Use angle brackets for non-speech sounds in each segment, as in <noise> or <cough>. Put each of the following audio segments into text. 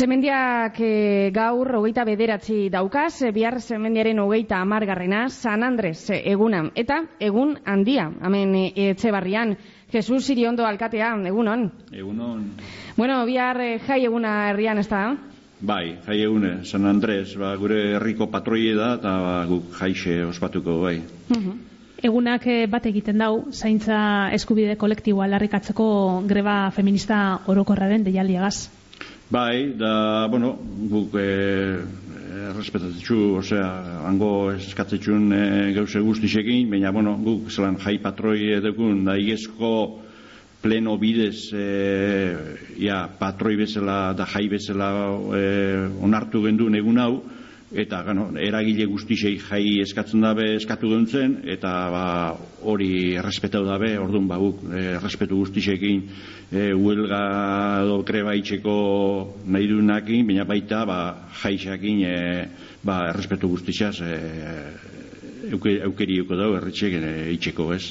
Zemendiak e, gaur hogeita bederatzi daukaz, e, bihar zemendiaren hogeita amargarrena, San Andres e, eguna. Eta egun handia, hemen e, etxe barrian, Jesus Iriondo alkatea, egunon. Egunon. Bueno, bihar e, jai eguna herrian ez da? Bai, jai egune, San Andres, ba, gure herriko patroie da, eta ba, guk jaixe ospatuko, bai. Uh Egunak bat egiten dau, zaintza eskubide kolektiboa larrikatzeko greba feminista orokorraren deialdiagaz. Bai, da, bueno, guk e, errespetatzen osea, hango eskatzetxun e, gauze guztisekin, baina, bueno, guk zelan jai patroi edukun, da igezko pleno bidez, e, ja, patroi bezala, da jai bezala e, onartu gendun egun hau, eta gano, eragile guztisei jai eskatzen dabe eskatu duntzen, eta ba, hori errespetau dabe, orduan ba, guk, e, errespetu guztisekin e, huelga edo kreba itxeko nahi duenakin, baina baita ba, jaixakin e, ba, errespetu guztisaz e, eukerioko dago erritxek e, itxeko, ez?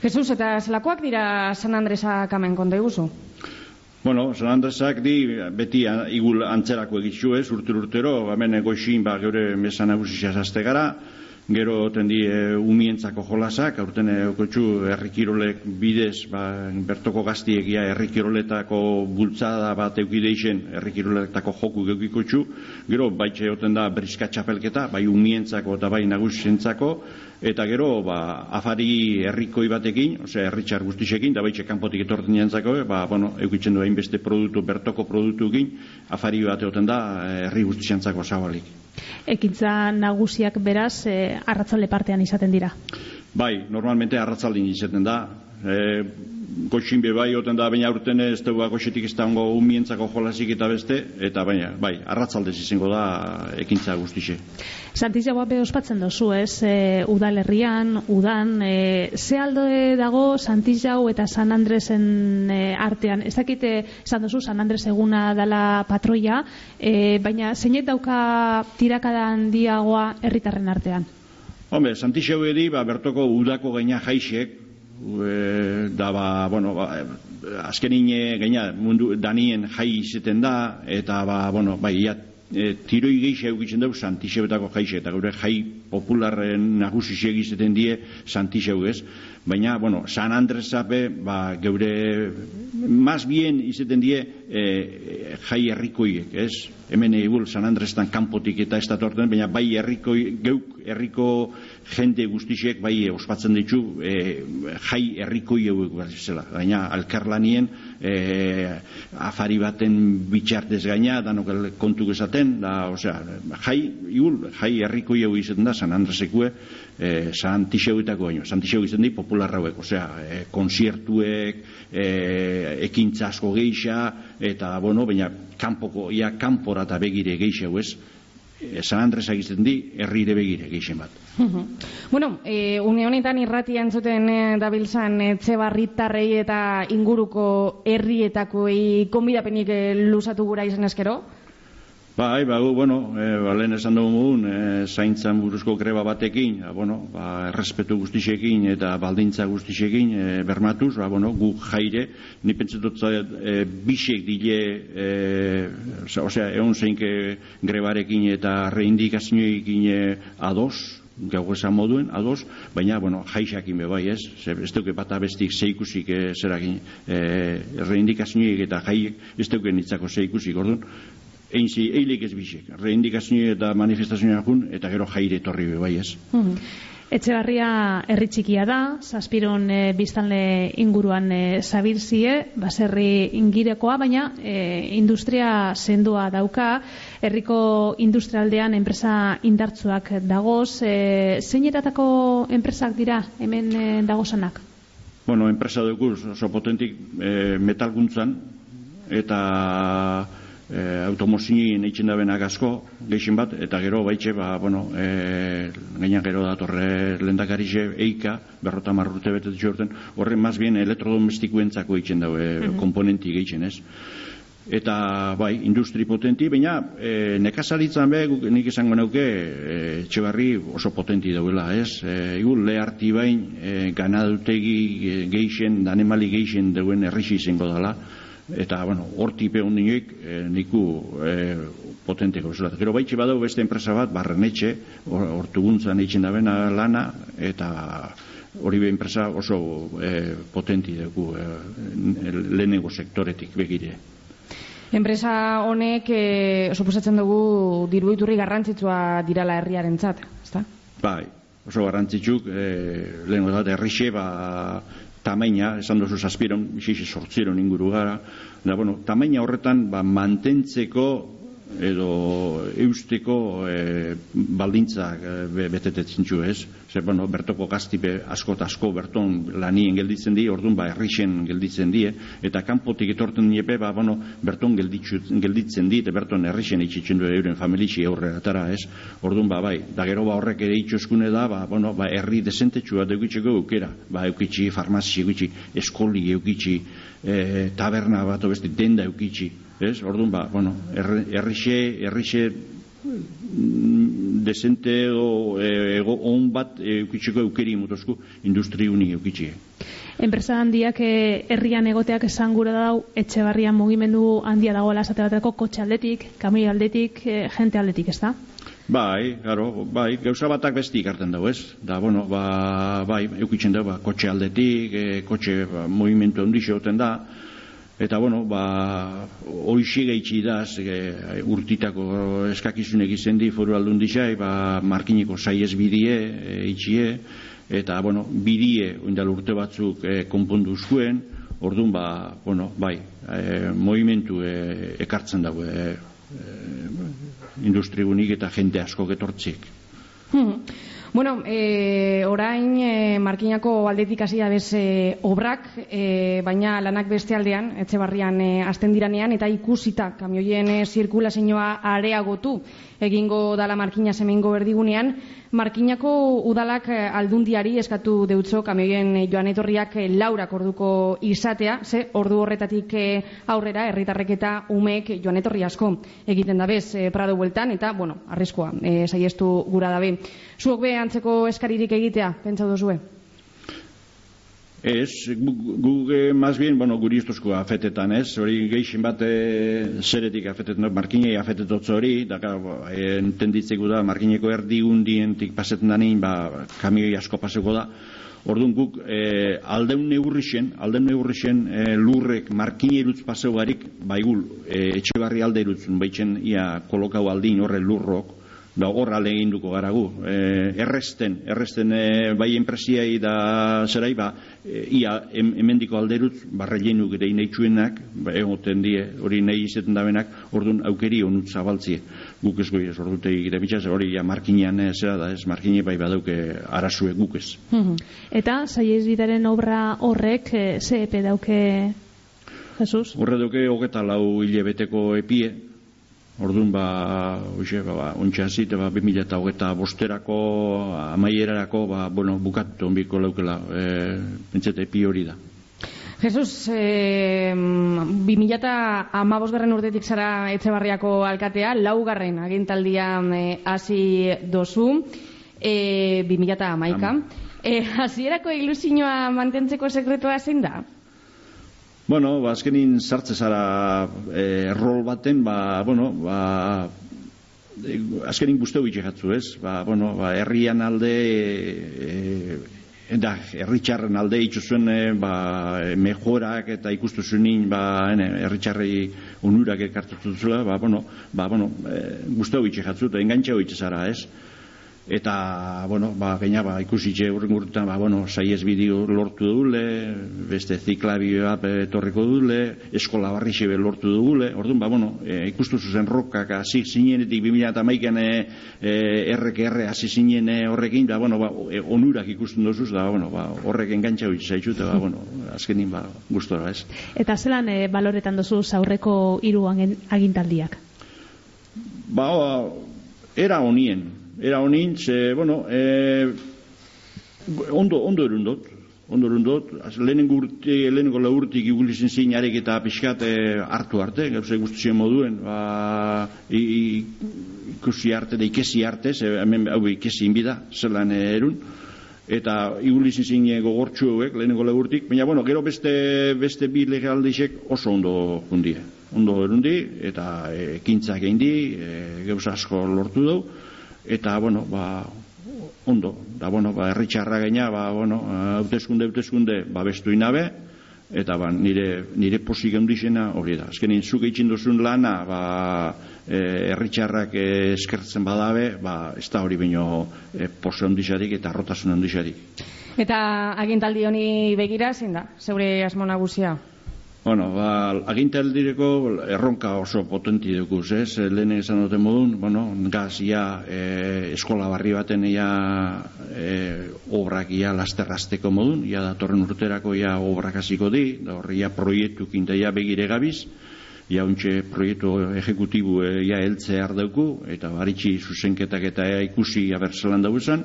Jesus, eta zelakoak dira San Andresak amen konta iguzu? Bueno, San Andresak di beti igul antzerako egitzu ez, urtero urtero, hemen egoixin ba, geure mesan agusizia zazte gara, gero tendi e, umientzako jolasak, aurten okotxu errikirolek bidez, ba, bertoko gaztiegia errikiroletako bultzada bat eukideixen errikiroletako joku geukikotxu, gero baitxe oten da briska txapelketa, bai umientzako eta bai nagusientzako, eta gero ba, afari herrikoi batekin, osea herritxar guztisekin, da baitxe kanpotik etorten jantzako, ba, bueno, eukitzen du hainbeste produktu, bertoko produktuekin, afari bat egoten da herri guztisantzako zabalik ekintza nagusiak beraz e, arratzalde partean izaten dira. Bai, normalmente arratzaldin izaten da. E, goxin be bai oten da baina urten ez dugu goxetik ez dago umientzako jolasik eta beste eta baina bai arratzalde izango da ekintza guztixe. Santiago be ospatzen dozu ez? E, udalerrian udan e, ze aldo dago Santiago eta San Andresen e, artean? Ez dakite esan dozu San Andres eguna dala patroia e, baina zeinet dauka tirakada handiagoa herritarren artean? Hombre, Santiago edi, ba, bertoko udako gaina jaixek, e, da ba, bueno, ba, azkenin gaina mundu danien jai izeten da eta ba, bueno, bai, ja, e, tiroi gehiago egitzen dugu santixebetako jaixe eta gure jai popularren nagusi egizeten die santixeu ez baina, bueno, San Andres zape ba, geure mas bien izeten die e, jai herrikoiek, ez? Hemen egul San Andrestan kanpotik eta ez datorten, baina bai herrikoi, geuk herriko jende guztixek bai ospatzen ditu e, jai herrikoi hauek zela. Baina alkarlanien e, afari baten bitxartez gaina, danok kontu esaten, da, osea, jai, igul, jai herrikoi hau izaten da San Andresekue, e, San Tixeuetako baino, San Tixeu izan di popular hauek, osea, e, konsiertuek, e, ekintza asko geixa, eta, bueno, baina, kanpoko, ia, kanpora eta begire geixa, ez? San Andres egiten di, herrire begire geixen bat. <laughs> bueno, e, unionetan irrati antzuten e, dabiltzan etxe barritarrei eta inguruko herrietako konbidapenik e, lusatu gura izan eskero? Bai, ba, bueno, e, ba, lehen esan dugu e, zaintzan buruzko greba batekin, ba, bueno, ba, errespetu guztisekin eta baldintza guztisekin e, bermatuz, ba, bueno, gu jaire, ni pentsetut e, bisek dile, e, osea, egon zeinke grebarekin eta reindikazioekin e, ados, gau esan moduen, ados, baina, bueno, jaixakin bai, ez? Ez duke bat abestik zeikusik e, zerakin, e, reindikazioek eta jaiek, ez duke nitzako zeikusik, orduan, einzi eilik ez bisek. Reindikazio eta manifestazioa jun, eta gero jaire torri be bai ez. Mm Etxegarria herri txikia da, zazpiron e, biztanle inguruan e, zabirzie, baserri ingirekoa, baina e, industria sendua dauka, herriko industrialdean enpresa indartzuak dagoz, e, zeineratako enpresak dira hemen e, dagozanak? Bueno, enpresa dugu oso potentik e, metalguntzan, eta e, automozinin eitzen da benak asko, geixin bat, eta gero baitxe, ba, bueno, e, gainan gero datorre lendakarize eika, berrota marrute bete horren, horren maz bien elektrodomestikuentzako eitzen daue mm -hmm. komponenti geixen, ez? Eta, bai, industri potenti, baina e, nekazaritzan be, nik esango nauke, e, txebarri oso potenti dauela, ez? E, igu, leharti bain, e, ganadutegi e, geixen, danemali geixen dauen errixi izango dela, eta, bueno, horti pe hondinoik e, niku e, potenteko zela. Gero baitxe badau beste enpresa bat, barrenetxe, hortuguntzan eitzen dabena lana, eta hori be enpresa oso e, potenti dugu e, lehenengo sektoretik begire. Enpresa honek e, suposatzen dugu diruiturri garrantzitsua dirala herriarentzat, ezta? Bai, oso garrantzitsuk, e, lehenengo da, errixe, ba, tamaina, esan duzu zazpiron, bixixi sortziron inguru gara, da, bueno, tamaina horretan, ba, mantentzeko edo eusteko e, baldintzak e, betetetzen txu ez. Zer, bueno, bertoko gaztipe asko eta asko berton lanien gelditzen di, orduan ba errixen gelditzen die, eta kanpotik etorten niepe, ba, bueno, berton gelditzen di, eta berton errixen itxitzen du euren familitxi aurre atara ez. Orduan ba, bai, da gero ba horrek ere itxoskune da, ba, bueno, ba, herri desentetxua deukitzeko eukera, ba, eukitzi, farmazi eukitzi, eskoli eukitzi, e, taberna bat obesti, denda eukitzi, ez? Orduan ba, bueno, errixe, errixe mm, desente o e, ego on bat eukitxeko eukeri motosku industri uni eukitxe. Enpresa handiak e, herrian egoteak esan gura dau, etxe barrian mugimendu handia dagoela esate bateko kotxe aldetik, kamoi aldetik, e, jente aldetik, ez da? Bai, garo, bai, gauza batak besti ikarten dago, ez? Da, bueno, ba, bai, eukitzen dago, ba, kotxe aldetik, e, kotxe ba, movimentu ondixo da, Eta, bueno, ba, hoixi gaitxi da, e, urtitako eskakizunek izen di, foru aldun dixai, ba, markineko saiez bidie, e, itxie, eta, bueno, bidie, oindal urte batzuk e, konpondu zuen, orduan, ba, bueno, bai, e, movimentu e, ekartzen dago, e, e, industrigunik eta jente asko getortzik. Hmm. Bueno, e, orain e, markinako aldetik hasi da bez e, obrak, e, baina lanak beste aldean, etxe barrian e, azten diranean, eta ikusita kamioien e, zirkulazioa areagotu egingo dala markina semengo berdigunean, Markinako udalak eh, aldundiari eskatu deutzo kamioien eh, joan etorriak eh, laurak orduko izatea, ze ordu horretatik aurrera herritarrek eta umeek joan etorri asko egiten dabez Prado bueltan eta, bueno, arriskoa, e, saiestu gura dabe. Zuok be antzeko eskaririk egitea, pentsa duzue? Ez, gu, e, maz bien, bueno, guri ustuzko afetetan, ez, hori geixin bat e, zeretik afetetan, markinei afetetotzo hori, da, e, entenditzeko da, markineko erdi undientik pasetan da ba, kamioi asko paseko da, Orduan guk e, aldeun neurrixen, aldeun neurrixen e, lurrek markine irutz paseu barik, baigul, e, etxe barri alde irutzun, baitzen ia kolokau aldin horre lurrok, da horra leginduko gara gu. E, erresten, erresten e, bai enpresiai da zerai, ba, e, ia em, emendiko alderut, barra jenu gire inaitxuenak, ba, egoten die, hori nahi izaten dabenak, orduan aukeri onut zabaltzie. Guk ez goi ez, ordute egite bitxaz, hori ja markinean ez, da ez, markine bai badauke arazue guk ez. Eta, saiez bidaren obra horrek, e, ze epe dauke, Jesus? Horre dauke, hogeta lau hile beteko epie, Orduan ba, oixe, ba, ba ontsa ba, 2008 bosterako, amaierarako, ba, bueno, bukatu onbiko leukela, e, pentsete, pi hori da. Jesus, e, 2008 garren urtetik zara etxebarriako alkatea, laugarren agintaldia e, hasi dozu, e, 2008 amaika. E, hasierako ilusioa mantentzeko sekretua zein da? Bueno, ba, azkenin sartze zara e, rol baten, ba, bueno, ba, e, azkenin guzteu itxe jatzu, ez? Ba, bueno, ba, herrian alde, e, e, da, herritxarren alde itxuzuen, e, ba, mejorak eta ikustu zuenin, ba, ene, herritxarrei unurak ekartutu zula, ba, bueno, ba, bueno, e, guzteu itxe jatzu, eta engantxeo itxe zara, ez? Eta bueno, ba, gaina ba, ikusi txe urten ba, bueno, saiez bideo lortu dule, beste ziklabioa etorriko dule, eskola barri xebe lortu dule, orduan, ba, bueno, e, ikustu zuzen rokak hasi zinenetik 2000 eta maiken e, e, errek hasi zinen e, horrekin, da, bueno, ba, e, onurak ikusten dozuz, da, bueno, ba, horrek engantxa hori zaitxute, ba, bueno, azkenin, ba, gustora, ez. Eta zelan e, baloretan dozu aurreko hiru agintaldiak? Ba, era honien, era honin, ze, bueno, e, ondo, ondo erundot, ondo erundot, lehenengo urti, lehenengo la urtik igulizen zin arek eta pixkat e, hartu arte, gauza guztien moduen, ba, ikusi arte, da ikesi arte, ze, hemen hau ikesi inbida, zelan erun, eta iguliz izin gogortxu hauek, lehenengo legurtik, baina, bueno, gero beste, beste bi lege oso ondo hundie. Ondo erundi, eta ekintzak egin di, e, geuz asko lortu dugu, eta, bueno, ba, ondo, da, bueno, ba, erritxarra gaina, ba, bueno, hautezkunde, hautezkunde, ba, bestu inabe, eta ba, nire, nire posik handizena hori da. Azkenin, zuk eitzin duzun lana, ba, e, erritxarrak e, eskertzen badabe, ba, ez da hori baino e, pose handizarik eta rotasun handizarik. Eta agintaldi honi begira, zein da, zeure asmo nagusia? Bueno, ba, agintaldireko erronka oso potenti dukuz, ez? Lehen esan dute modun, bueno, gaz, ia, e, eskola barri baten, ia, e, obrak, ia, lasterrazteko modun, ia, datorren urterako, ia, obrak hasiko di, da horri, ia, proiektu kinta, ia, begire gabiz, ia, untxe, proiektu ejecutibu, e, ia, eltze ardauku, eta baritxi zuzenketak eta ea ikusi abertzelan dauzan,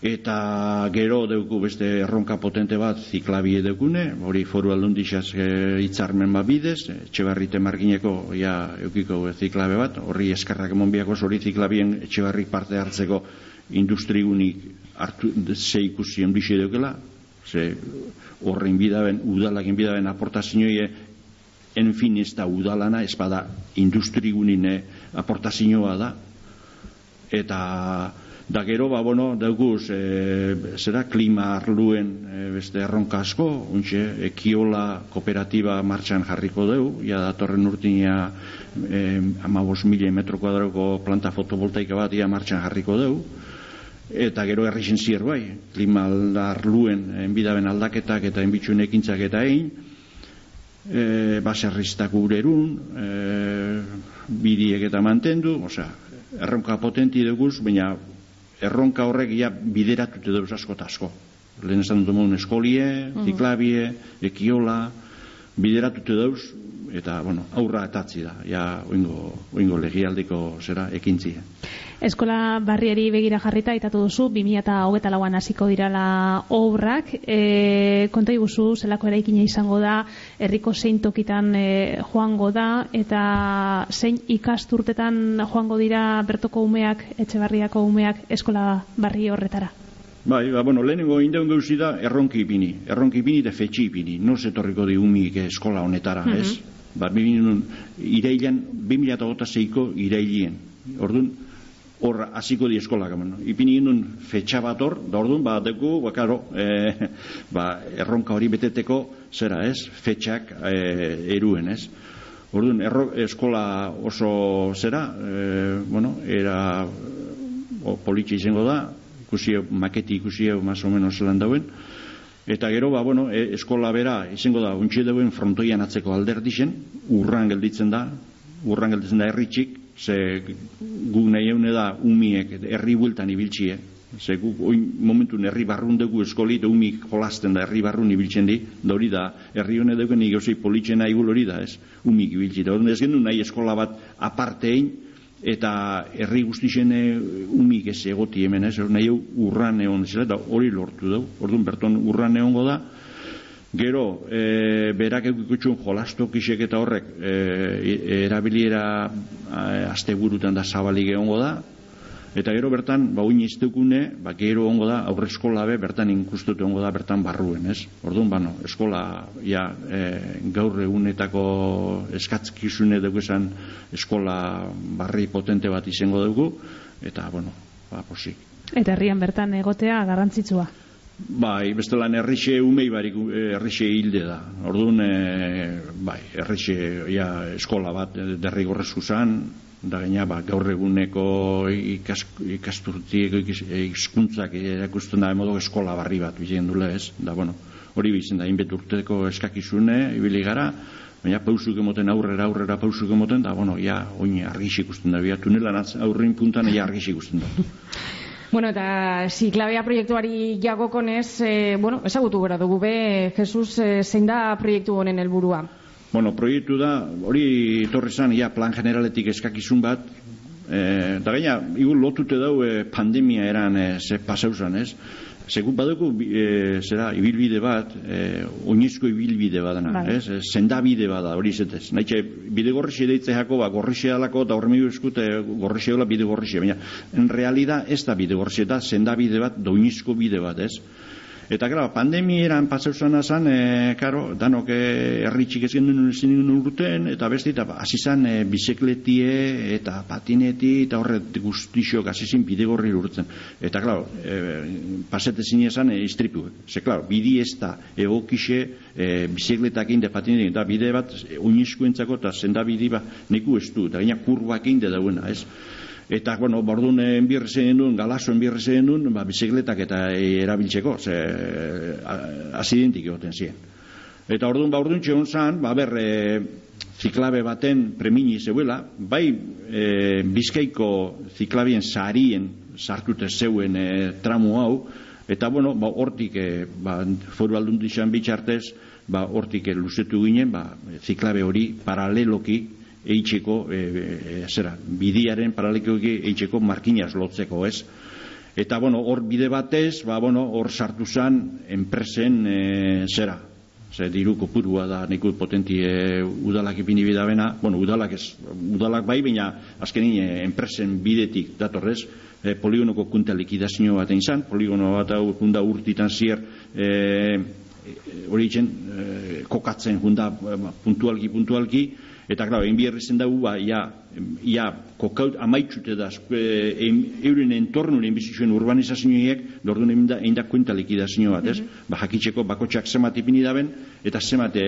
eta gero deuku beste erronka potente bat ziklabie deukune, hori foru aldundixaz e, itzarmen bat bidez, etxebarri temargineko ja eukiko ziklabe bat, horri eskarrak emonbiako hori ziklabien etxebarrik parte hartzeko industrigunik hartu ze ikusi ondixe deukela, ze horrein bidaben, udalak bidaben aportazioie en fin ez da udalana, ez bada industrigunine aportazioa da, eta Da gero, ba, bueno, dauguz, e, zera, klima arluen e, beste erronka asko, untxe, ekiola kooperatiba martxan jarriko deu, ja datorren urtinia e, amabos mila metro kuadrako planta fotovoltaika bat ia martxan jarriko deu, eta gero errixen zier bai, klima arluen enbidaben aldaketak eta enbitxuen ekintzak eta egin, e, baserriztak urerun, e, bidiek eta mantendu, osea, erronka potenti duguz, baina erronka horrek ja bideratute dauz asko eta asko. Lehen esan dut mogun eskolie, mm. ziklabie, ekiola, bideratute dauz, eta, bueno, aurra etatzi da, ja, oingo, oingo legialdiko zera, ekintzi. Eskola barriari begira jarrita, itatu duzu, 2008 lauan hasiko dirala obrak, e, konta iguzu, zelako eraikina izango da, herriko zein tokitan e, joango da, eta zein ikasturtetan joango dira bertoko umeak, etxe barriako umeak, eskola barri horretara? Bai, ba, bueno, lehenengo indeun gauzi da erronki ipini, erronki ipini eta fetxi ipini, no zetorriko di umik eskola honetara, mm -hmm. ez? Ba, biminen, irailan, 2006ko irailien, orduan, hor hasiko di eskolak bueno. ipini gindun fetxa bat hor da orduan ba deku ba claro e, <laughs> ba, erronka hori beteteko zera ez fetxak e, eruen ez orduan erro, eskola oso zera e, bueno era o politxe izango da ikusi maketi ikusi más o menos zelan dauen eta gero ba bueno e, eskola bera izango da untxe dauen frontoian atzeko alderdixen urran gelditzen da urran gelditzen da herritxik ze gu nahi da umiek herri bueltan ibiltxie ze gu oin momentu herri barrun dugu eskoli eta umik jolasten da herri barrun ibiltzen di da hori da herri hone dugu nik gauzei politxena igul hori da ez? Umik ibiltzi da. Ez gendu nahi eskola bat apartein eta herri guztixen umik ez egoti hemen ez? Nahi urran egon zela da hori lortu dugu. Orduan berton urran egongo da Gero, e, berak eukikutxun jolastok isek eta horrek e, erabiliera e, azte burutan da zabalik egongo da. Eta gero bertan, ba, uin iztekune, ba, gero ongo da, aurre eskola be, bertan inkustute ongo da, bertan barruen, ez? Orduan, bano, eskola, ja, e, gaur egunetako eskatzkizune dugu esan, eskola barri potente bat izango dugu, eta, bueno, ba, posik. Eta herrian bertan egotea garrantzitsua. Bai, beste lan errixe umei barik eh, errixe hilde da. Orduan, e, bai, errixe ja, eskola bat eh, derrigorrezku zan, da gaina ba, gaur eguneko ikas, ikasturtiek izkuntzak erakusten da modu eskola barri bat bizen dule ez. Da, bueno, hori bizin da, inbet urteko eskakizune, ibili gara, baina pausuk emoten aurrera aurrera pausuk emoten, da, bueno, ja, oin argixik ikusten da, bia, tunelan aurrein puntan, ja, argixik ikusten da. <laughs> Bueno, eta ziklabea proiektuari jagokonez, e, bueno, ezagutu gara dugu be, Jesus, e, zein da proiektu honen helburua? Bueno, proiektu da, hori torri zan, ja, plan generaletik eskakizun bat, e, da gaina, igu lotute dau pandemia eran ze pasauzan, ez? Segun badugu, e, zera, ibilbide bat, e, oinezko ibilbide badana, Bai. ez? E, Zendabide bada, hori zetez. Naitxe, bide gorrixe deitze jako, ba, gorrixe alako, eta horremegu eskute, gorrixe dola bide gorrixe. Baina, en realidad, ez da bide gorrixe, da zendabide bat, da oinezko bide bat, ez? Eta, claro, pandemieran pasau zana zan, e, karo, danok e, erritxik ez gendun ezin urten, eta beste, eta hasi zan e, bizikletie eta patineti, eta horre guztixok hasi zin bidegorri urtzen. Eta, claro, e, pasete zine esan e, istripu. Ze, claro, bidi ez da egokixe e, bizikletak inde patineti, eta bide bat e, oinizkuentzako eta zenda bidi ba, neku ez du, eta gaina kurbak inde dauena, ez? Eta, bueno, bordun enbirri zein duen, galazo enbirri zein duen, ba, bizikletak eta e, erabiltzeko, ze, a- asidentik egoten ziren. Eta orduan, ba, orduan txegon zan, ba, ber, e, ziklabe baten premini zeuela, bai e, bizkaiko ziklabien sarien sartute zeuen e, tramu hau, eta, bueno, ba, hortik, e, ba, foru aldun bitxartez, ba, hortik e, luzetu ginen, ba, ziklabe hori paraleloki eitzeko, e, e, zera, bidiaren paraleloki eitzeko markinaz lotzeko, ez? Eta, bueno, hor bide batez, ba, bueno, hor sartu zan enpresen e, zera. Ze diru kopurua da neku potenti e, udalak ipini bidabena, bueno, udalak ez, udalak bai, baina azkenin e, enpresen bidetik datorrez, e, poligonoko kunta likidazio bat egin zan, poligono bat hau kunda urtitan zier, e, e, hori itzen, e, kokatzen junda e, puntualki, puntualki, eta, claro, egin biherri zen dugu, ba, ia, ia kokaut amaitxute da, e, em- euren entornun enbizizuen urbanizazioiek, lordu egin da, egin da kuenta likidazio bat, ez? Ba, jakitzeko bakotxak zemat ipini daben, eta zemat e,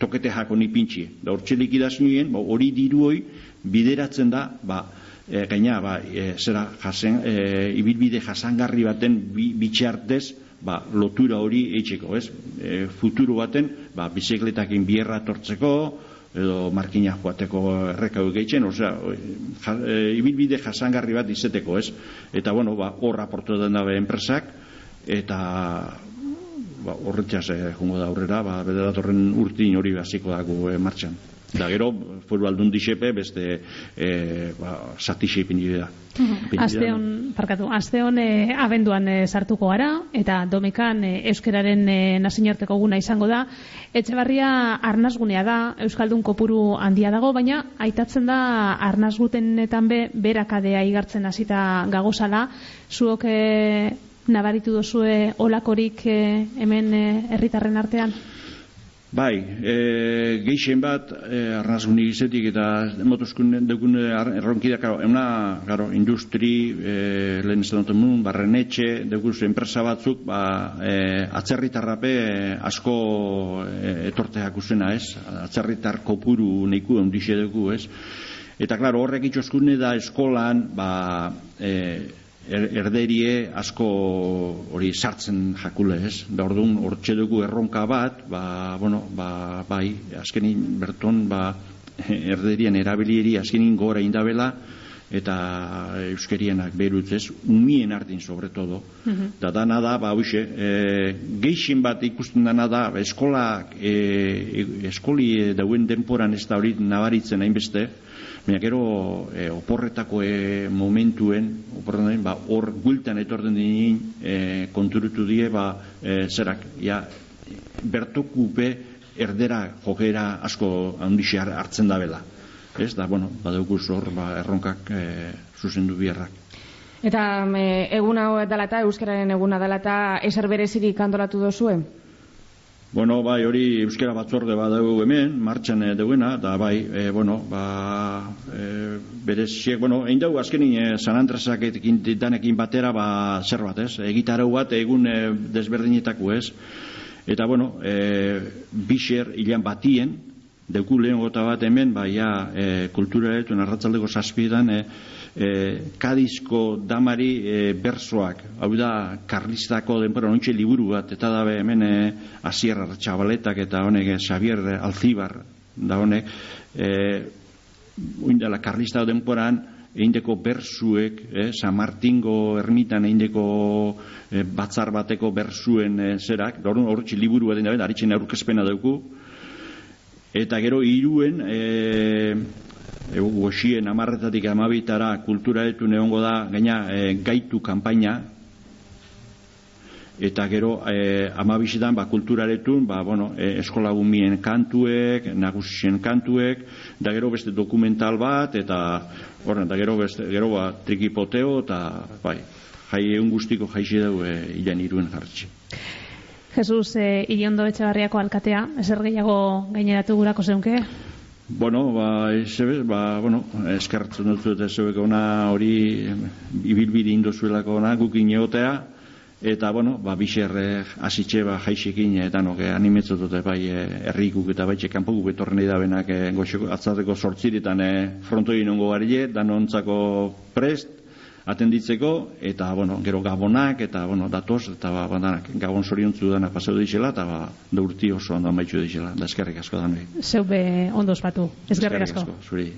tokete jako nipintxi. Da, hortxe likidazioen, ba, hori diruoi bideratzen da, ba, e, gaina, ba, e, zera, jasen, e, ibilbide jasangarri baten bi, bitxartez, ba, lotura hori eitzeko, ez? E, futuro baten, ba, bizikletakin bierra tortzeko, edo markina joateko errekau gehitzen, osea, ja, e, ibilbide jasangarri bat izeteko, ez? Eta, bueno, ba, hor aportu den dabe enpresak, eta ba, horretxaz eh, jungo da aurrera, ba, bede datorren urtin hori hasiko dago eh, martxan. Da gero, foru aldun disepe, beste eh, ba, satixe ipini da. Da, Aste hon, parkatu, aste hon eh, abenduan eh, sartuko gara, eta domekan eh, euskararen eh, nazioarteko guna izango da. Etxebarria arnazgunea da, euskaldun kopuru handia dago, baina aitatzen da arnazgutenetan be, berakadea igartzen hasita gagozala. Zuok eh, nabaritu dozue olakorik eh, hemen herritarren artean? Bai, e, geixen bat, e, arnazguni izetik eta motozkun dukun erronkida, karo, emna, karo, industri, e, lehen ez dut mun, barrenetxe, dukuz enpresa batzuk, ba, e, atzerritarrape e, asko e, etorteak uzena, ez? Atzerritar kopuru neiku ondixe dugu, ez? Eta, klaro, horrek itxoskune da eskolan, ba, e, er, erderie asko hori sartzen jakule, ez? Da orduan hortxe dugu erronka bat, ba, bueno, ba, bai, azkenin berton, ba, erderien erabilieri azkenin gora indabela, eta euskerienak berutz ez, umien ardin sobre todo. Da dana da, ba, hoxe, e, geixin bat ikusten dana da, ba, eskolak, e, eskoli e, dauen denporan ez da hori nabaritzen hainbeste, Baina gero e, oporretako e, momentuen, oporretan, ba, hor guiltan etorten dinin e, konturutu die, ba, e, zerak, ja, bertokupe erdera jokera asko handixe har- hartzen da bela. Ez, da, bueno, badaukuz hor, ba, erronkak e, zuzendu biherrak. Eta me, egun hau dela eta, euskararen eguna dela eta eser berezirik antolatu dozue? Bueno, bai, hori euskara batzorde badau hemen, martxan e, deuena, da bai, e, bueno, ba, e, bereziek, bueno, egin dugu azkenin e, San Andresak ekin, danekin batera, ba, zer bat, ez? Egitarau bat egun e, desberdinetako, ez? Eta, bueno, e, bixer hilan batien, deku lehen gota bat hemen, ba, ja, e, kultura etu, narratzaldeko zazpidan, e, e, Kadizko damari e, bersoak, hau da, karlistako denpora, nontxe liburu bat, eta dabe hemen e, Asier Txabaletak eta honek e, Xavier Alzibar, da honek, e, oindala karlista denporan, eindeko bersuek, eh, San Martingo ermitan eindeko eh, batzar bateko bersuen eh, zerak, da horretxe liburu bat dabe, aritzen aurkezpena dauku, eta gero iruen, eh, e, goxien amarretatik amabitara kultura etu neongo da, gaina eh, gaitu kanpaina, eta gero e, ama bizitan ba, kulturaretun ba, bueno, e, eskola gumien kantuek, nagusien kantuek, da gero beste dokumental bat, eta horren, da gero beste, gero ba, trikipoteo, eta bai, jai egun guztiko jaixi dau e, ilan iruen jartxe. Jesus, e, iriondo etxabarriako alkatea, ezer gehiago gaineratu gurako zeunke? Bueno, ba, eze, ba, bueno, eskertzen dut zuet ez ona hori ibilbide indozuelako ona gukin egotea, eta, bueno, ba, bixer hasitxe ba, jaixekin eta noke animetzot dute bai herrikuk eta baitxe kanpoku betorren da benak e, goxeko atzateko sortziritan e, frontoi nongo garile, danontzako prest, atenditzeko, eta, bueno, gero gabonak, eta, bueno, datoz, eta, ba, badanak, gabon zoriontzu dana paseo dixela, eta, ba, deurti oso ondo amaitxu dixela, da eskerrik asko dan. Zeu be, ondo espatu, eskerrik asko. Eskerrik asko, zuri.